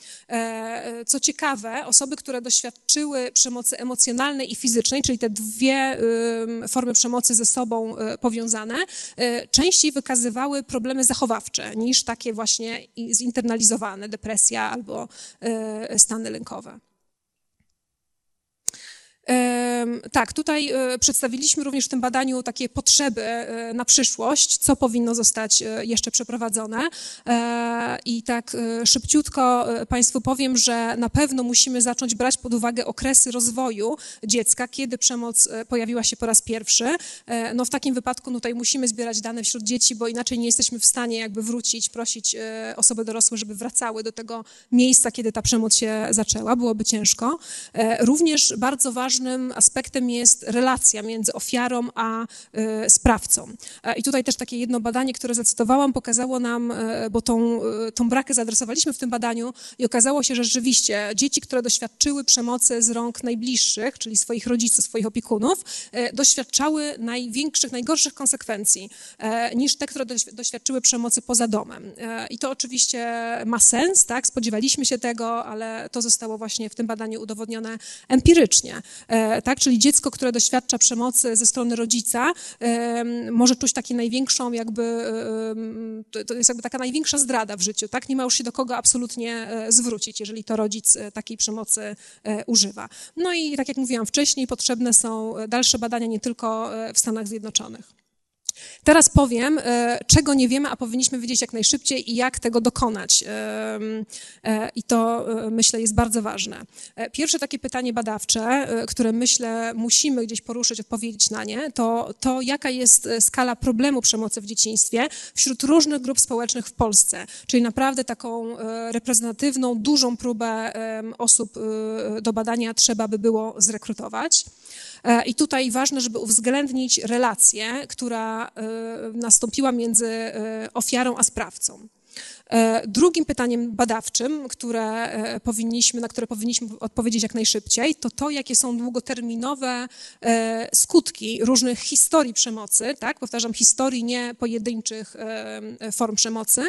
B: Co ciekawe, osoby, które doświadczyły przemocy emocjonalnej i fizycznej, czyli te dwie formy przemocy ze sobą powiązane, częściej wykazywały problemy zachowawcze niż takie właśnie zinternalizowane, depresja albo stany lękowe. Tak, tutaj e, przedstawiliśmy również w tym badaniu takie potrzeby e, na przyszłość, co powinno zostać e, jeszcze przeprowadzone. I tak szybciutko Państwu powiem, że na pewno musimy zacząć brać pod uwagę okresy rozwoju dziecka, kiedy przemoc pojawiła się po raz pierwszy. No w takim wypadku no tutaj musimy zbierać dane wśród dzieci, bo inaczej nie jesteśmy w stanie jakby wrócić, prosić osoby dorosłe, żeby wracały do tego miejsca, kiedy ta przemoc się zaczęła. Byłoby ciężko. Również bardzo ważne ważnym aspektem jest relacja między ofiarą a e, sprawcą. E, I tutaj też takie jedno badanie, które zacytowałam, pokazało nam, e, bo tą, tą brakę zaadresowaliśmy w tym badaniu i okazało się, że rzeczywiście dzieci, które doświadczyły przemocy z rąk najbliższych, czyli swoich rodziców, swoich opiekunów, doświadczały największych, najgorszych konsekwencji niż te, które doświadczyły przemocy poza domem. I to oczywiście ma sens, tak? Spodziewaliśmy się tego, ale to zostało właśnie w tym badaniu udowodnione empirycznie. E, tak? Czyli dziecko, które doświadcza przemocy ze strony rodzica, e, może czuć taką największą jakby, e, to jest jakby taka największa zdrada w życiu, tak? Nie ma już się do kogo absolutnie zwrócić, jeżeli to rodzic takiej przemocy używa. No i tak jak mówiłam wcześniej, potrzebne są dalsze badania nie tylko w Stanach Zjednoczonych. Teraz powiem, e, czego nie wiemy, a powinniśmy wiedzieć jak najszybciej i jak tego dokonać. E, I to e, myślę jest bardzo ważne. Pierwsze takie pytanie badawcze, które myślę musimy gdzieś poruszyć, odpowiedzieć na nie, to to, jaka jest skala problemu przemocy w dzieciństwie wśród różnych grup społecznych w Polsce. Czyli naprawdę taką reprezentatywną, dużą próbę osób do badania trzeba by było zrekrutować. E, I tutaj ważne, żeby uwzględnić relację, która e, nastąpiła między e, ofiarą a sprawcą. Drugim pytaniem badawczym, które powinniśmy, na które powinniśmy odpowiedzieć jak najszybciej, to to, jakie są długoterminowe skutki różnych historii przemocy, tak? powtarzam, historii nie pojedynczych form przemocy,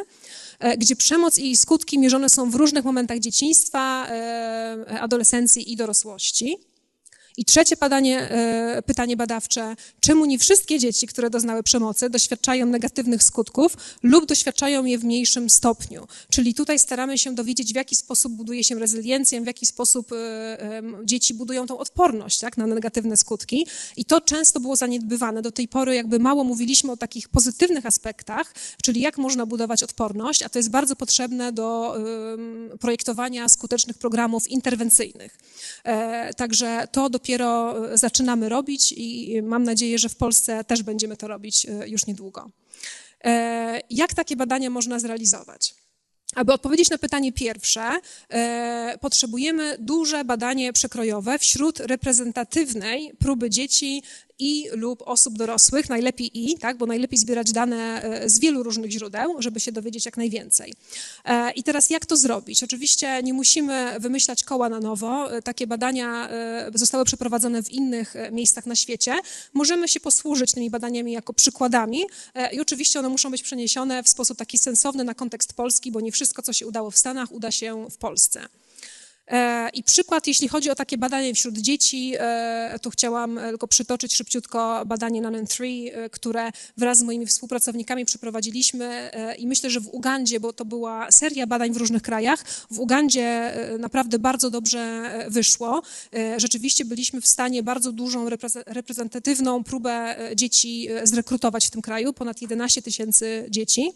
B: gdzie przemoc i skutki mierzone są w różnych momentach dzieciństwa, adolescencji i dorosłości. I trzecie badanie, e, pytanie badawcze, czemu nie wszystkie dzieci, które doznały przemocy, doświadczają negatywnych skutków lub doświadczają je w mniejszym stopniu? Czyli tutaj staramy się dowiedzieć, w jaki sposób buduje się rezyliencję, w jaki sposób e, dzieci budują tą odporność tak, na negatywne skutki. I to często było zaniedbywane. Do tej pory jakby mało mówiliśmy o takich pozytywnych aspektach, czyli jak można budować odporność, a to jest bardzo potrzebne do projektowania skutecznych programów interwencyjnych. E, także to do dopiero e, zaczynamy robić i mam nadzieję, że w Polsce też będziemy to robić e, już niedługo. E, jak takie badania można zrealizować? Aby odpowiedzieć na pytanie pierwsze, potrzebujemy duże badanie przekrojowe wśród reprezentatywnej próby dzieci i lub osób dorosłych, najlepiej i, tak, bo najlepiej zbierać dane e, z wielu różnych źródeł, żeby się dowiedzieć jak najwięcej. E, I teraz jak to zrobić? Oczywiście nie musimy wymyślać koła na nowo. E, takie badania zostały przeprowadzone w innych miejscach na świecie. Możemy się posłużyć tymi badaniami jako przykładami i oczywiście one muszą być przeniesione w sposób taki sensowny na kontekst polski, bo nie wszystko, co się udało w Stanach, uda się w Polsce. E, I przykład, jeśli chodzi o takie badanie wśród dzieci, e, tu chciałam tylko przytoczyć szybciutko badanie Nanen 3, e, które wraz z moimi współpracownikami przeprowadziliśmy i myślę, że w Ugandzie, bo to była seria badań w różnych krajach, w Ugandzie naprawdę bardzo dobrze wyszło. Rzeczywiście byliśmy w stanie bardzo dużą reprezentatywną próbę dzieci zrekrutować w tym kraju, ponad 11 tysięcy dzieci.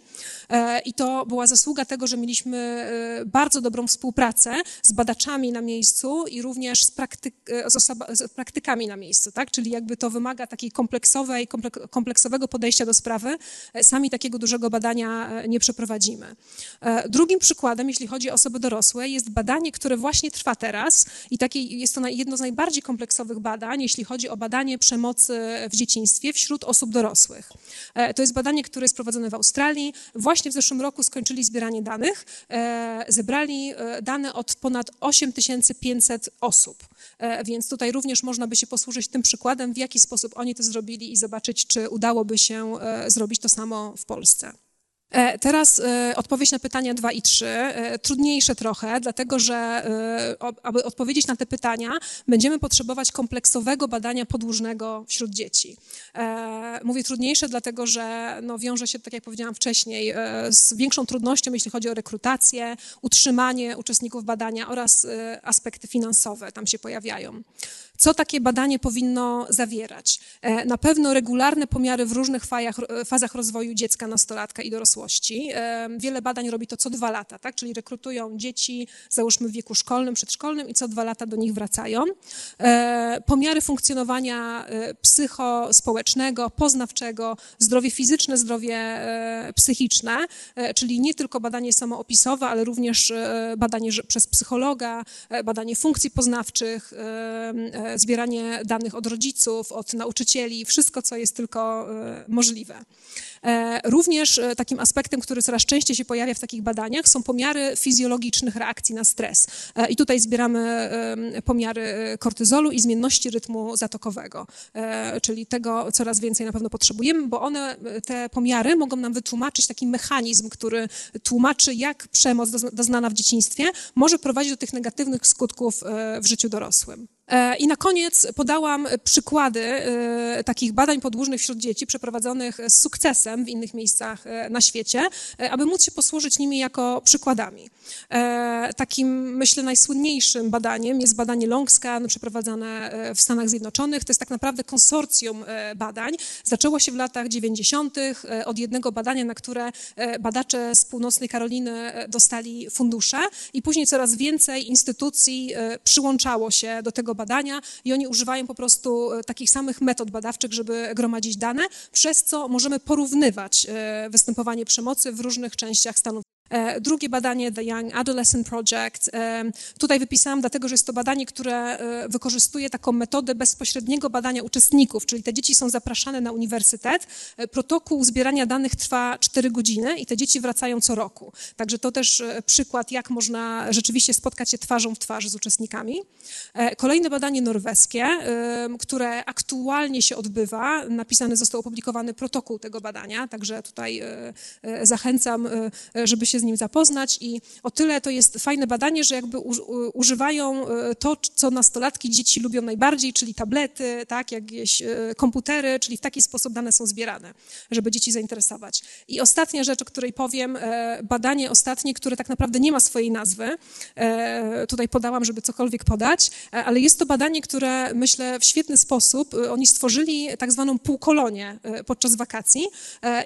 B: I to była zasługa tego, że mieliśmy bardzo dobrą współpracę z badaczami, badaczami na miejscu i również z, praktyk, z, osoba, z praktykami na miejscu, tak? Czyli jakby to wymaga takiej kompleksowej, kompleksowego podejścia do sprawy. Sami takiego dużego badania nie przeprowadzimy. Drugim przykładem, jeśli chodzi o osoby dorosłe, jest badanie, które właśnie trwa teraz i takie, jest to jedno z najbardziej kompleksowych badań, jeśli chodzi o badanie przemocy w dzieciństwie wśród osób dorosłych. To jest badanie, które jest prowadzone w Australii. Właśnie w zeszłym roku skończyli zbieranie danych, e, zebrali e, dane od ponad 8500 osób. E, więc tutaj również można by się posłużyć tym przykładem, w jaki sposób oni to zrobili i zobaczyć, czy udałoby się zrobić to samo w Polsce. E, teraz e, odpowiedź na pytania 2 i 3. E, trudniejsze trochę, dlatego że aby odpowiedzieć na te pytania, będziemy potrzebować kompleksowego badania podłużnego wśród dzieci. Mówię trudniejsze, dlatego że no, wiąże się, tak jak powiedziałam wcześniej, z większą trudnością, jeśli chodzi o rekrutację, utrzymanie uczestników badania oraz aspekty finansowe tam się pojawiają. Co takie badanie powinno zawierać? E, na pewno regularne pomiary w różnych e, fazach rozwoju dziecka, nastolatka i dorosłości. E, wiele badań robi to co dwa lata, tak? czyli rekrutują dzieci, załóżmy w wieku szkolnym, przedszkolnym i co dwa lata do nich wracają. Pomiary funkcjonowania psychospołecznego, poznawczego, zdrowie fizyczne, zdrowie psychiczne, czyli nie tylko badanie samoopisowe, ale również badanie przez psychologa, badanie funkcji poznawczych, zbieranie danych od rodziców, od nauczycieli, wszystko, co jest tylko e, możliwe. E, również e, takim aspektem, który coraz częściej się pojawia w takich badaniach, są pomiary fizjologicznych reakcji na stres. I tutaj zbieramy pomiary kortyzolu i zmienności rytmu zatokowego, czyli tego coraz więcej na pewno potrzebujemy, bo one, te pomiary mogą nam wytłumaczyć taki mechanizm, który tłumaczy, jak przemoc doznana w dzieciństwie może prowadzić do tych negatywnych skutków w życiu dorosłym. E, I na koniec podałam przykłady e, takich badań podłużnych wśród dzieci przeprowadzonych z sukcesem w innych miejscach e, na świecie, aby móc się posłużyć nimi jako przykładami. Takim, myślę, najsłynniejszym badaniem jest badanie Longscan przeprowadzane w Stanach Zjednoczonych. To jest tak naprawdę konsorcjum badań. Zaczęło się w latach 90. od jednego badania, na które badacze z północnej Karoliny dostali fundusze i później coraz więcej instytucji przyłączało się do tego badania i oni używają po prostu e, takich samych metod badawczych, żeby gromadzić dane, przez co możemy porównywać e, występowanie przemocy w różnych częściach Stanów drugie badanie, The Young Adolescent Project, e, tutaj wypisałam dlatego, że jest to badanie, które e, wykorzystuje taką metodę bezpośredniego badania uczestników, czyli te dzieci są zapraszane na uniwersytet. Protokół zbierania danych trwa 4 godziny i te dzieci wracają co roku. Także to też przykład, jak można rzeczywiście spotkać się twarzą w twarz z uczestnikami. Kolejne badanie norweskie, które aktualnie się odbywa. Napisany został opublikowany protokół tego badania, także tutaj zachęcam, żeby się z nim zapoznać i o tyle to jest fajne badanie, że jakby używają e, to, co nastolatki, dzieci lubią najbardziej, czyli tablety, tak, jakieś e, komputery, czyli w taki sposób dane są zbierane, żeby dzieci zainteresować. I ostatnia rzecz, o której powiem, e, badanie ostatnie, które tak naprawdę nie ma swojej nazwy, tutaj podałam, żeby cokolwiek podać, ale jest to badanie, które myślę w świetny sposób, oni stworzyli tak zwaną półkolonię podczas wakacji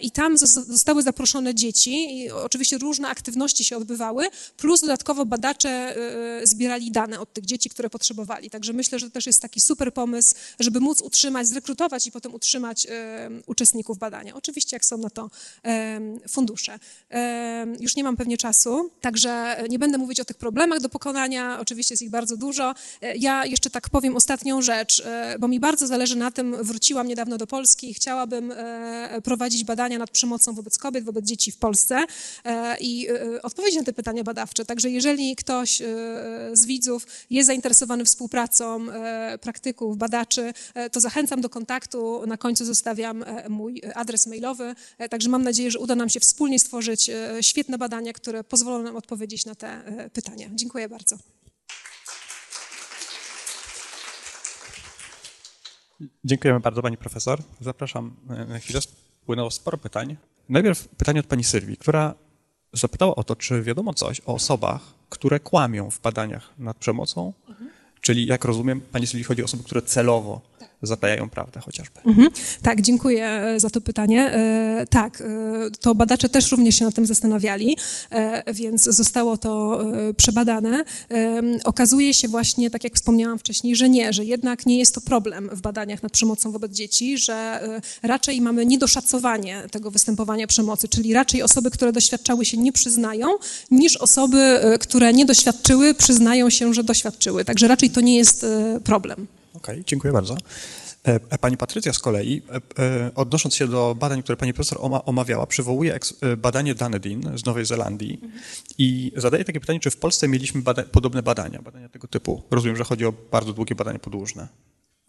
B: i tam zostały zaproszone dzieci i oczywiście różne różne aktywności się odbywały, plus dodatkowo badacze y, y, zbierali dane od tych dzieci, które potrzebowali. Także myślę, że to też jest taki super pomysł, żeby móc utrzymać, zrekrutować i potem utrzymać y, uczestników badania. Oczywiście, jak są na to fundusze. Już nie mam pewnie czasu, także nie będę mówić o tych problemach do pokonania. Oczywiście jest ich bardzo dużo. E, ja jeszcze tak powiem ostatnią rzecz, e, bo mi bardzo zależy na tym, wróciłam niedawno do Polski i chciałabym e, prowadzić badania nad przemocą wobec kobiet, wobec dzieci w Polsce i e, e, odpowiedzieć na te pytania badawcze. Także jeżeli ktoś e, z widzów jest zainteresowany współpracą praktyków, badaczy, to zachęcam do kontaktu. Na końcu zostawiam mój adres mailowy. Także mam nadzieję, że uda nam się wspólnie stworzyć świetne badania, które pozwolą nam odpowiedzieć na te pytania. Dziękuję bardzo.
C: Dziękujemy bardzo Pani Profesor. Zapraszam na chwilę. Płynęło sporo pytań. Najpierw pytanie od Pani Sylwii, która zapytała o to, czy wiadomo coś o osobach, które kłamią w badaniach nad przemocą. Mhm. Czyli, jak rozumiem, pani Sylwii chodzi o osoby, które celowo zatajają prawdę chociażby.
B: Mhm. Tak, dziękuję e, za to pytanie. E, tak, e, to badacze też również się nad tym zastanawiali, więc zostało to przebadane. Okazuje się właśnie, tak jak wspomniałam wcześniej, że nie, że jednak nie jest to problem w badaniach nad przemocą wobec dzieci, że raczej mamy niedoszacowanie tego występowania przemocy, czyli raczej osoby, które doświadczały się nie przyznają, niż osoby, które nie doświadczyły, przyznają się, że doświadczyły. Także raczej to nie jest problem.
C: Okej, okay, dziękuję bardzo. E, e, pani Patrycja z kolei, e, odnosząc się do badań, które pani profesor omawiała, przywołuje badanie Dunedin z Nowej Zelandii i zadaje takie pytanie, czy w Polsce mieliśmy bada podobne badania, badania tego typu. Rozumiem, że chodzi o bardzo długie badania podłużne.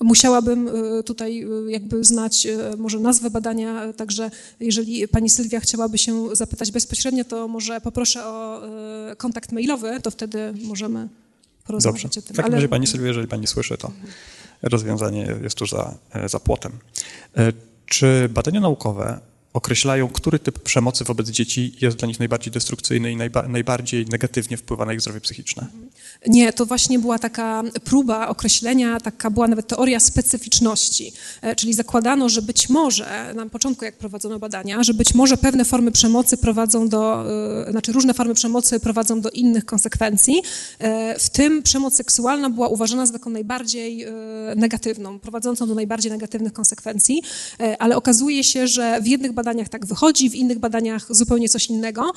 B: Musiałabym tutaj jakby znać może nazwę badania, także jeżeli pani Sylwia chciałaby się zapytać bezpośrednio, to może poproszę o kontakt mailowy, to wtedy możemy porozmawiać
C: Dobrze.
B: o tym.
C: W takim razie pani Sylwia, jeżeli pani słyszy, to rozwiązanie jest tu za, za płotem. E, czy badania naukowe określają, który typ przemocy wobec dzieci jest dla nich najbardziej destrukcyjny i najba najbardziej negatywnie wpływa na ich zdrowie psychiczne?
B: Nie, to właśnie była taka próba określenia, taka była nawet teoria specyficzności, e, czyli zakładano, że być może, na początku jak prowadzono badania, że być może pewne formy przemocy prowadzą do, e, znaczy różne formy przemocy prowadzą do innych konsekwencji, e, w tym przemoc seksualna była uważana za taką najbardziej negatywną, prowadzącą do najbardziej negatywnych konsekwencji, ale okazuje się, że w jednych badaniach tak wychodzi, w innych badaniach zupełnie coś innego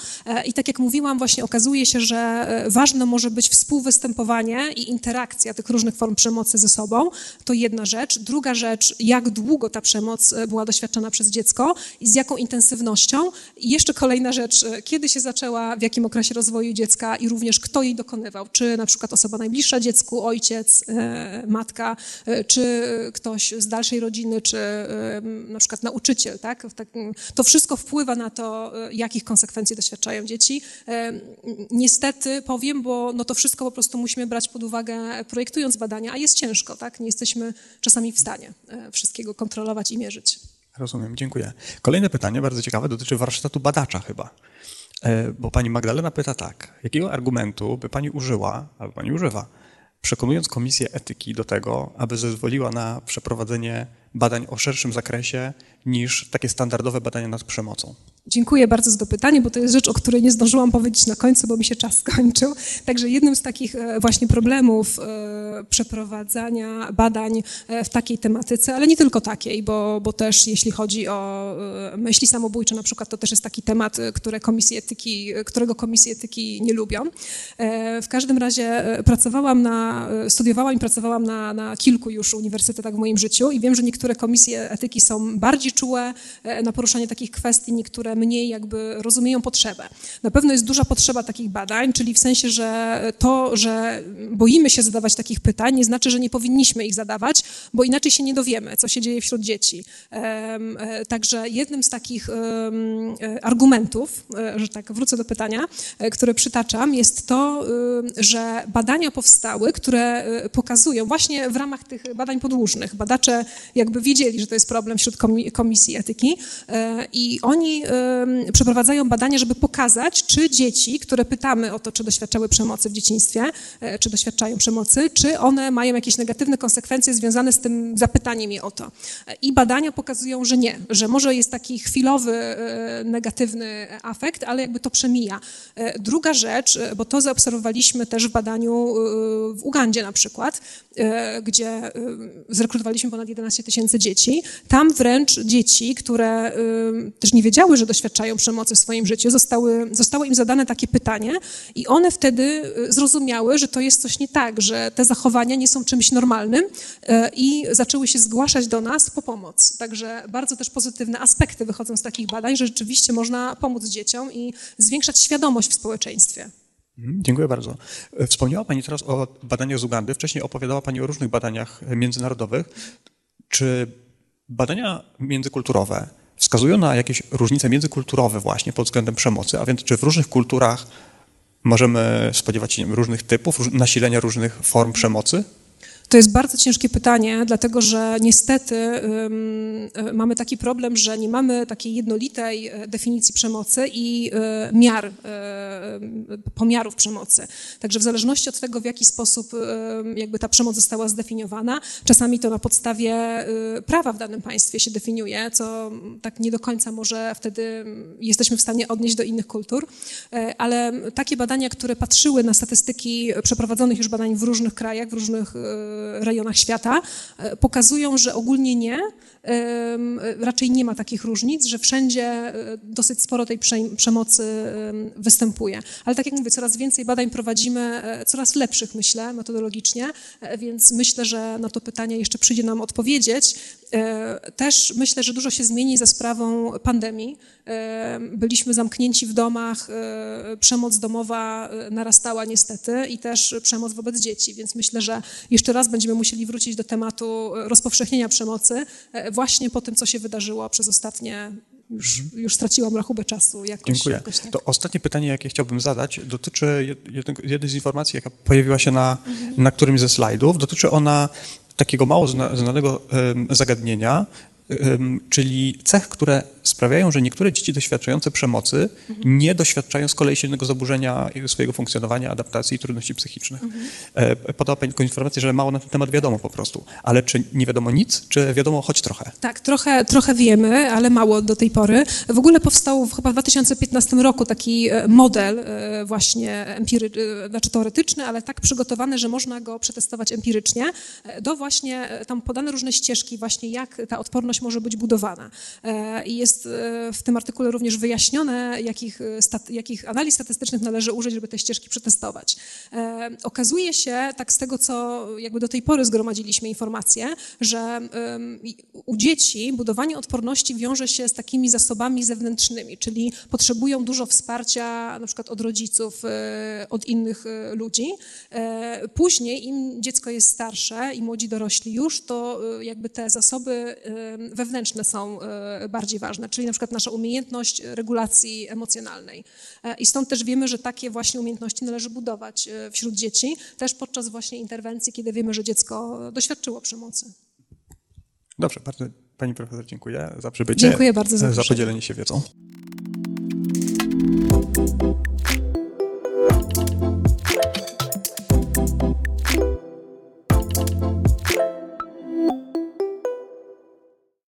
B: i tak jak mówiłam, właśnie okazuje się, że ważne może być współwystępowanie występowanie i interakcja tych różnych form przemocy ze sobą, to jedna rzecz. Druga rzecz, jak długo ta przemoc e, była doświadczana przez dziecko i z jaką intensywnością. I jeszcze kolejna rzecz, e, kiedy się zaczęła, w jakim okresie rozwoju dziecka i również kto jej dokonywał. Czy na przykład osoba najbliższa dziecku, ojciec, e, matka, czy ktoś z dalszej rodziny, czy na przykład nauczyciel. Tak? To wszystko wpływa na to, jakich konsekwencji doświadczają dzieci. Niestety powiem, bo no to wszystko po prostu prostu musimy brać pod uwagę, projektując badania, a jest ciężko, tak? Nie jesteśmy czasami w stanie e, wszystkiego kontrolować i mierzyć.
C: Rozumiem, dziękuję. Kolejne pytanie, bardzo ciekawe, dotyczy warsztatu badacza chyba. E, bo pani Magdalena pyta tak, jakiego argumentu by pani użyła, albo pani używa, przekonując Komisję Etyki do tego, aby zezwoliła na przeprowadzenie badań o szerszym zakresie niż takie standardowe badania nad przemocą?
B: Dziękuję bardzo za to pytanie, bo to jest rzecz, o której nie zdążyłam powiedzieć na końcu, bo mi się czas [LAUGHS] skończył. Także jednym z takich e, właśnie problemów e, przeprowadzania badań e, w takiej tematyce, ale nie tylko takiej, bo, bo też jeśli chodzi o myśli samobójcze na przykład, to też jest taki temat, które komisje etyki, którego komisje etyki nie lubią. W każdym razie pracowałam na, studiowałam i pracowałam na, na kilku już uniwersytetach w moim życiu i wiem, że niektóre komisje etyki są bardziej czułe na poruszanie takich kwestii, niektóre mniej jakby rozumieją potrzebę. Na pewno jest duża potrzeba takich badań, czyli w sensie, że to, że boimy się zadawać takich pytań, nie znaczy, że nie powinniśmy ich zadawać, bo inaczej się nie dowiemy, co się dzieje wśród dzieci. E, także jednym z takich e, argumentów, e, że tak wrócę do pytania, które przytaczam, jest to, że badania powstały, które pokazują właśnie w ramach tych badań podłużnych. Badacze jakby wiedzieli, że to jest problem wśród komisji etyki i oni przeprowadzają badania, żeby pokazać, czy dzieci, które pytamy o to, czy doświadczały przemocy w dzieciństwie, e, czy doświadczają przemocy, czy one mają jakieś negatywne konsekwencje związane z tym zapytaniem je o to. I badania pokazują, że nie, że może jest taki chwilowy e, negatywny afekt, ale jakby to przemija. E, druga rzecz, bo to zaobserwowaliśmy też w badaniu w Ugandzie na przykład, gdzie zrekrutowaliśmy ponad 11 tysięcy dzieci. Tam wręcz dzieci, które też nie wiedziały, że doświadczają przemocy w swoim życiu, zostały, zostało im zadane takie pytanie i one wtedy zrozumiały, że to jest coś nie tak, że te zachowania nie są czymś normalnym i zaczęły się zgłaszać do nas po pomoc. Także bardzo też pozytywne aspekty wychodzą z takich badań, że rzeczywiście można pomóc dzieciom i zwiększać świadomość w społeczeństwie.
C: Mhm, dziękuję bardzo. E, wspomniała Pani teraz o badaniach z Ugandy. Wcześniej opowiadała Pani o różnych badaniach międzynarodowych. Czy badania międzykulturowe wskazują na jakieś różnice międzykulturowe właśnie pod względem przemocy, a więc czy w różnych kulturach możemy spodziewać się różnych typów, nasilenia różnych form przemocy?
B: To jest bardzo ciężkie pytanie, dlatego że niestety um, mamy taki problem, że nie mamy takiej jednolitej definicji przemocy i um, miar, pomiarów przemocy. Także w zależności od tego, w jaki sposób jakby ta przemoc została zdefiniowana, czasami to na podstawie prawa w danym państwie się definiuje, co tak nie do końca może wtedy jesteśmy w stanie odnieść do innych kultur, ale takie badania, które patrzyły na statystyki przeprowadzonych już badań w różnych krajach, w różnych rejonach świata, e, pokazują, że ogólnie nie, raczej nie ma takich różnic, że wszędzie e, dosyć sporo tej przemocy występuje. Ale tak jak mówię, coraz więcej badań prowadzimy, e, coraz lepszych myślę metodologicznie, więc myślę, że na to pytanie jeszcze przyjdzie nam odpowiedzieć. Też myślę, że dużo się zmieni za sprawą pandemii. Byliśmy zamknięci w domach, przemoc domowa narastała niestety i też przemoc wobec dzieci, więc myślę, że jeszcze raz będziemy musieli wrócić do tematu rozpowszechnienia przemocy e, właśnie po tym, co się wydarzyło przez ostatnie już, mhm. już straciłam rachubę czasu. Jakoś,
C: Dziękuję.
B: Jakoś
C: tak. To ostatnie pytanie, jakie chciałbym zadać, dotyczy jednej z informacji, jaka pojawiła się na, mhm. na którymś ze slajdów. Dotyczy ona takiego mało znanego zagadnienia, czyli cech, które sprawiają, że niektóre dzieci doświadczające przemocy mhm. nie doświadczają z kolei silnego zaburzenia swojego funkcjonowania, adaptacji i trudności psychicznych. Mhm. Podała Pani taką informację, że mało na ten temat wiadomo po prostu. Ale czy nie wiadomo nic, czy wiadomo choć trochę?
B: Tak, trochę, trochę wiemy, ale mało do tej pory. W ogóle powstał chyba w 2015 roku taki e, model e, właśnie empiry, e, znaczy teoretyczny, ale tak przygotowany, że można go przetestować empirycznie. Do właśnie, tam podane różne ścieżki właśnie, jak ta odporność może być budowana. I jest jest e, w tym artykule również wyjaśnione, jakich, e, stat, jakich analiz statystycznych należy użyć, żeby te ścieżki przetestować. E, okazuje się, tak z tego, co jakby do tej pory zgromadziliśmy informacje, że u dzieci budowanie odporności wiąże się z takimi zasobami zewnętrznymi, czyli potrzebują dużo wsparcia na przykład od rodziców, od innych ludzi. Później, im dziecko jest starsze i młodzi dorośli już, to jakby te zasoby wewnętrzne są bardziej ważne ważne, czyli na przykład nasza umiejętność regulacji emocjonalnej. E, I stąd też wiemy, że takie właśnie umiejętności należy budować e, wśród dzieci, też podczas właśnie interwencji, kiedy wiemy, że dziecko doświadczyło przemocy.
C: Dobrze, bardzo Pani profesor dziękuję za przybycie.
B: Dziękuję bardzo za,
C: za podzielenie się wiedzą.